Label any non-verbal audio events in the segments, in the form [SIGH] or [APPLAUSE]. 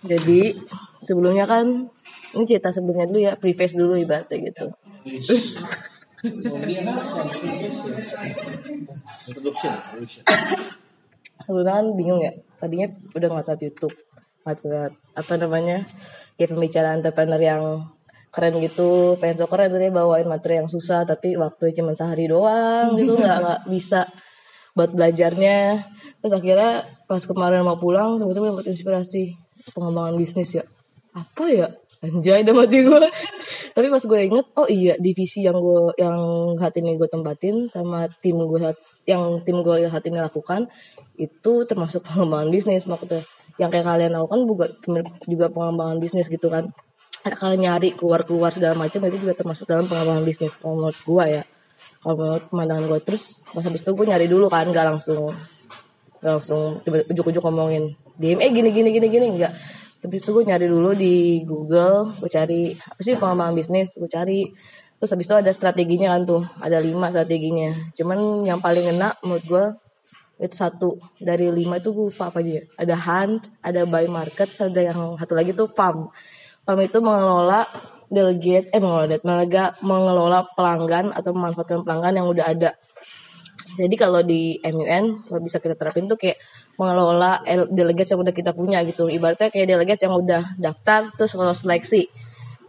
Jadi sebelumnya kan ini cerita sebelumnya dulu ya, preface dulu ibaratnya gitu. Sebelumnya kan bingung ya, tadinya udah ngeliat YouTube, ngeliat apa namanya, kayak pembicaraan entrepreneur yang keren gitu, pengen so keren tadi bawain materi yang susah, tapi waktu cuma sehari doang gitu, nggak nggak bisa buat belajarnya. Terus akhirnya pas kemarin mau pulang, tiba-tiba dapat inspirasi pengembangan bisnis ya. Apa ya? Anjay udah mati gue. [LAUGHS] Tapi pas gue inget, oh iya divisi yang gue yang saat ini gue tempatin sama tim gue yang tim gue saat ini lakukan itu termasuk [LAUGHS] pengembangan bisnis maksudnya. Yang kayak kalian lakukan juga juga pengembangan bisnis gitu kan. Kalian nyari keluar-keluar segala macam itu juga termasuk dalam pengembangan bisnis kalau menurut gue ya. Kalau menurut pemandangan gue terus pas habis itu gue nyari dulu kan gak langsung langsung ujuk-ujuk ngomongin DM eh gini gini gini gini enggak Habis itu gue nyari dulu di Google, gue cari apa sih pengembangan bisnis, gue cari. Terus habis itu ada strateginya kan tuh, ada lima strateginya. Cuman yang paling enak menurut gue itu satu dari lima itu gue lupa apa aja ya. Ada hunt, ada buy market, ada yang satu lagi tuh farm. Farm itu mengelola delegate, eh mengelola, mengelola pelanggan atau memanfaatkan pelanggan yang udah ada. Jadi kalau di MUN kalau bisa kita terapin tuh kayak mengelola delegates yang udah kita punya gitu. Ibaratnya kayak delegates yang udah daftar terus kalau seleksi.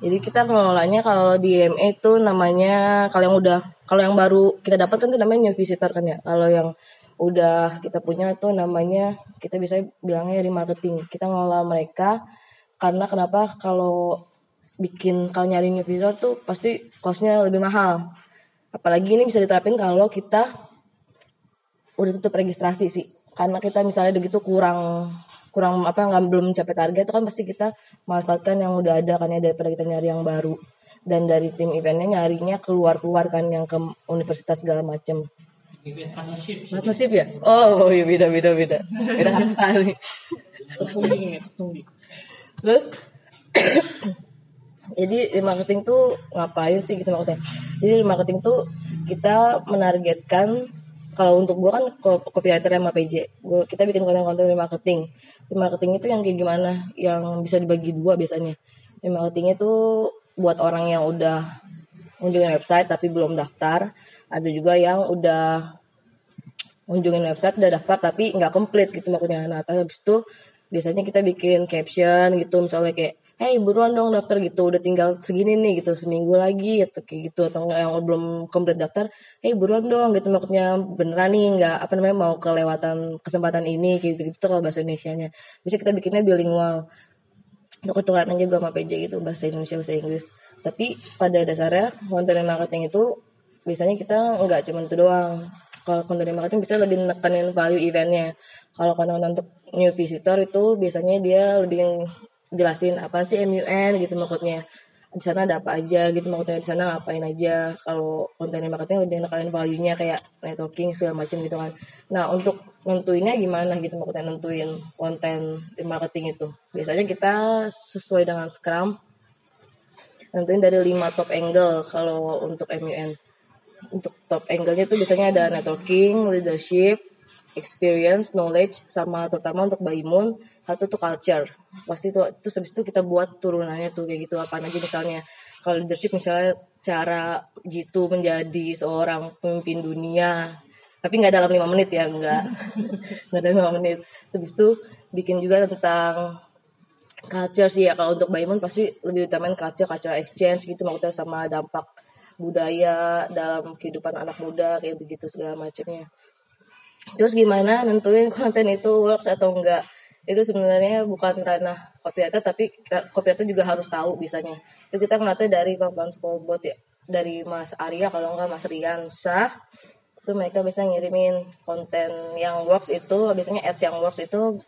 Jadi kita mengelolanya kalau di MA itu namanya kalau yang udah kalau yang baru kita dapat kan itu namanya new visitor kan ya. Kalau yang udah kita punya itu namanya kita bisa bilangnya remarketing. Kita ngelola mereka karena kenapa kalau bikin kalau nyari new visitor tuh pasti costnya lebih mahal. Apalagi ini bisa diterapin kalau kita udah tutup registrasi sih. Karena kita misalnya begitu kurang kurang apa nggak belum mencapai target itu kan pasti kita manfaatkan yang udah ada kan ya daripada kita nyari yang baru. Dan dari tim eventnya nyarinya keluar keluar kan yang ke universitas segala macem. Event partnership. partnership ya? Oh iya beda beda beda. Beda kan kali terus [COUGHS] jadi di marketing tuh ngapain sih gitu maksudnya? Jadi di marketing tuh kita menargetkan kalau untuk gue kan copywriter sama PJ gua, kita bikin konten-konten marketing. Marketing itu yang kayak gimana? Yang bisa dibagi dua biasanya. Marketing itu buat orang yang udah kunjungin website tapi belum daftar ada juga yang udah kunjungin website udah daftar tapi nggak komplit gitu maksudnya. Nah habis itu biasanya kita bikin caption gitu misalnya kayak hey buruan dong daftar gitu udah tinggal segini nih gitu seminggu lagi atau kayak gitu atau yang belum komplit daftar hey buruan dong gitu maksudnya beneran nih nggak apa namanya mau kelewatan kesempatan ini gitu gitu kalau bahasa Indonesia nya bisa kita bikinnya bilingual. Untuk ketukeran aja gue sama PJ gitu bahasa Indonesia bahasa Inggris. Tapi pada dasarnya konten marketing itu biasanya kita nggak cuma itu doang. Kalau konten marketing bisa lebih nekanin value eventnya. Kalau konten untuk new visitor itu biasanya dia lebih jelasin apa sih MUN gitu maksudnya. Di sana ada apa aja gitu maksudnya di sana ngapain aja. Kalau konten marketing lebih nekalin value-nya kayak networking segala macam gitu kan. Nah untuk nentuinnya gimana gitu maksudnya nentuin konten di marketing itu? Biasanya kita sesuai dengan Scrum nentuin dari 5 top angle kalau untuk MUN untuk top angle-nya itu biasanya ada networking, leadership, experience, knowledge, sama terutama untuk Baimun satu tuh culture. Pasti tuh terus habis itu kita buat turunannya tuh kayak gitu apa aja misalnya. Kalau leadership misalnya cara Jitu menjadi seorang pemimpin dunia. Tapi nggak dalam lima menit ya, nggak. [LAUGHS] nggak dalam lima menit. Habis itu bikin juga tentang culture sih ya. Kalau untuk Baimun pasti lebih utamain culture, culture exchange gitu maksudnya sama dampak budaya dalam kehidupan anak muda kayak begitu segala macamnya. Terus gimana nentuin konten itu works atau enggak? Itu sebenarnya bukan ranah copywriter tapi copywriter juga harus tahu biasanya. Itu kita ngeliatnya dari papan scoreboard ya. Dari Mas Arya kalau enggak Mas Rian Sah itu mereka bisa ngirimin konten yang works itu biasanya ads yang works itu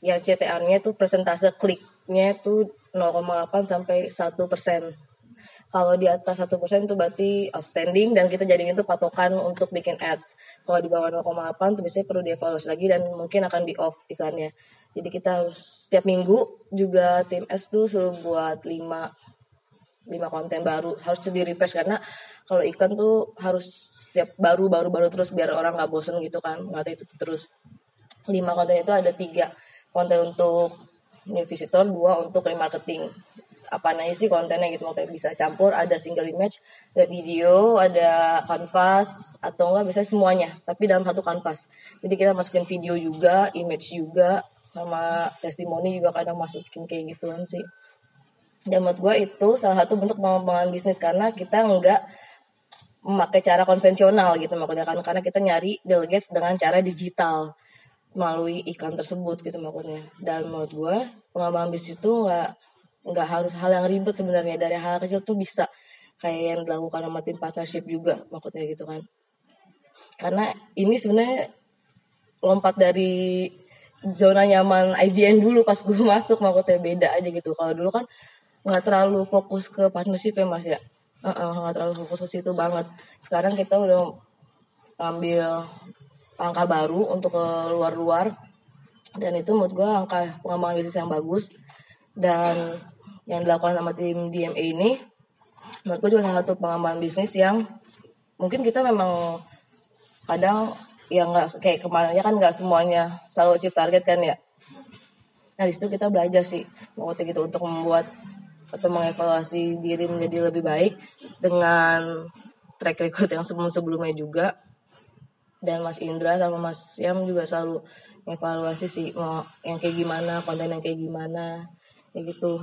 yang CTA-nya itu persentase kliknya itu 0,8 sampai 1 persen kalau di atas satu persen itu berarti outstanding dan kita jadiin itu patokan untuk bikin ads. Kalau di bawah 0,8 itu biasanya perlu dievaluasi lagi dan mungkin akan di off iklannya. Jadi kita harus setiap minggu juga tim S tuh suruh buat 5 5 konten baru harus di refresh karena kalau iklan tuh harus setiap baru baru baru terus biar orang nggak bosen gitu kan nggak itu terus lima konten itu ada tiga konten untuk new visitor dua untuk remarketing apa aja sih kontennya gitu. Mau bisa campur ada single image ada video ada kanvas atau enggak bisa semuanya tapi dalam satu kanvas. Jadi kita masukin video juga image juga sama testimoni juga kadang masukin kayak gituan sih. Dan menurut gue itu salah satu bentuk pengembangan bisnis karena kita enggak memakai cara konvensional gitu maksudnya kan. Karena kita nyari delegates dengan cara digital melalui iklan tersebut gitu maksudnya. Dan menurut gue pengembangan bisnis itu nggak nggak harus hal yang ribet sebenarnya. Dari hal kecil tuh bisa kayak yang dilakukan sama tim partnership juga maksudnya gitu kan. Karena ini sebenarnya lompat dari zona nyaman IGN dulu pas gue [LAUGHS] masuk maksudnya beda aja gitu. Kalau dulu kan nggak terlalu fokus ke partnership ya mas ya. Nggak uh -uh, terlalu fokus ke situ banget. Sekarang kita udah ambil angka baru untuk ke luar-luar dan itu menurut gue angka pengembangan bisnis yang bagus. Dan yang dilakukan sama tim DMA ini menurut gue juga salah satu pengembangan bisnis yang mungkin kita memang kadang yang nggak kayak kemarin kan nggak semuanya selalu achieve target kan ya. Nah di situ kita belajar sih waktu gitu untuk membuat atau mengevaluasi diri menjadi lebih baik dengan track record yang sebelum-sebelumnya juga. Dan Mas Indra sama Mas Yam juga selalu evaluasi sih mau yang kayak gimana konten yang kayak gimana kayak gitu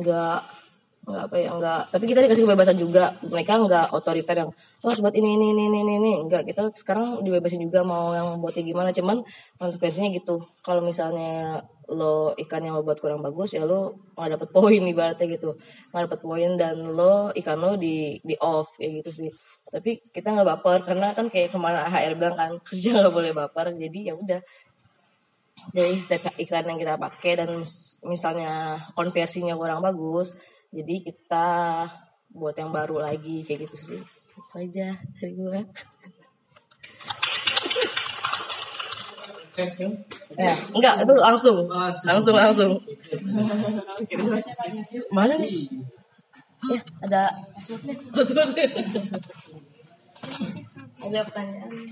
nggak nggak apa ya nggak. Tapi kita dikasih kebebasan juga. Mereka nggak otoriter yang oh harus buat ini ini ini ini ini. Nggak kita sekarang dibebasin juga mau yang buatnya gimana. Cuman konsekuensinya gitu. Kalau misalnya lo ikan yang lo buat kurang bagus ya lo nggak dapet poin ibaratnya gitu. Nggak dapet poin dan lo ikan lo di di off kayak gitu sih. Tapi kita nggak baper karena kan kayak ke mana HR bilang kan [LAUGHS] kerja nggak boleh baper. Jadi ya udah dari iklan yang kita pakai dan misalnya konversinya kurang bagus jadi kita buat yang baru lagi kayak gitu sih itu aja dari gue Ya, enggak, itu langsung. Langsung langsung. Mana nih? Ya, ada ada pertanyaan.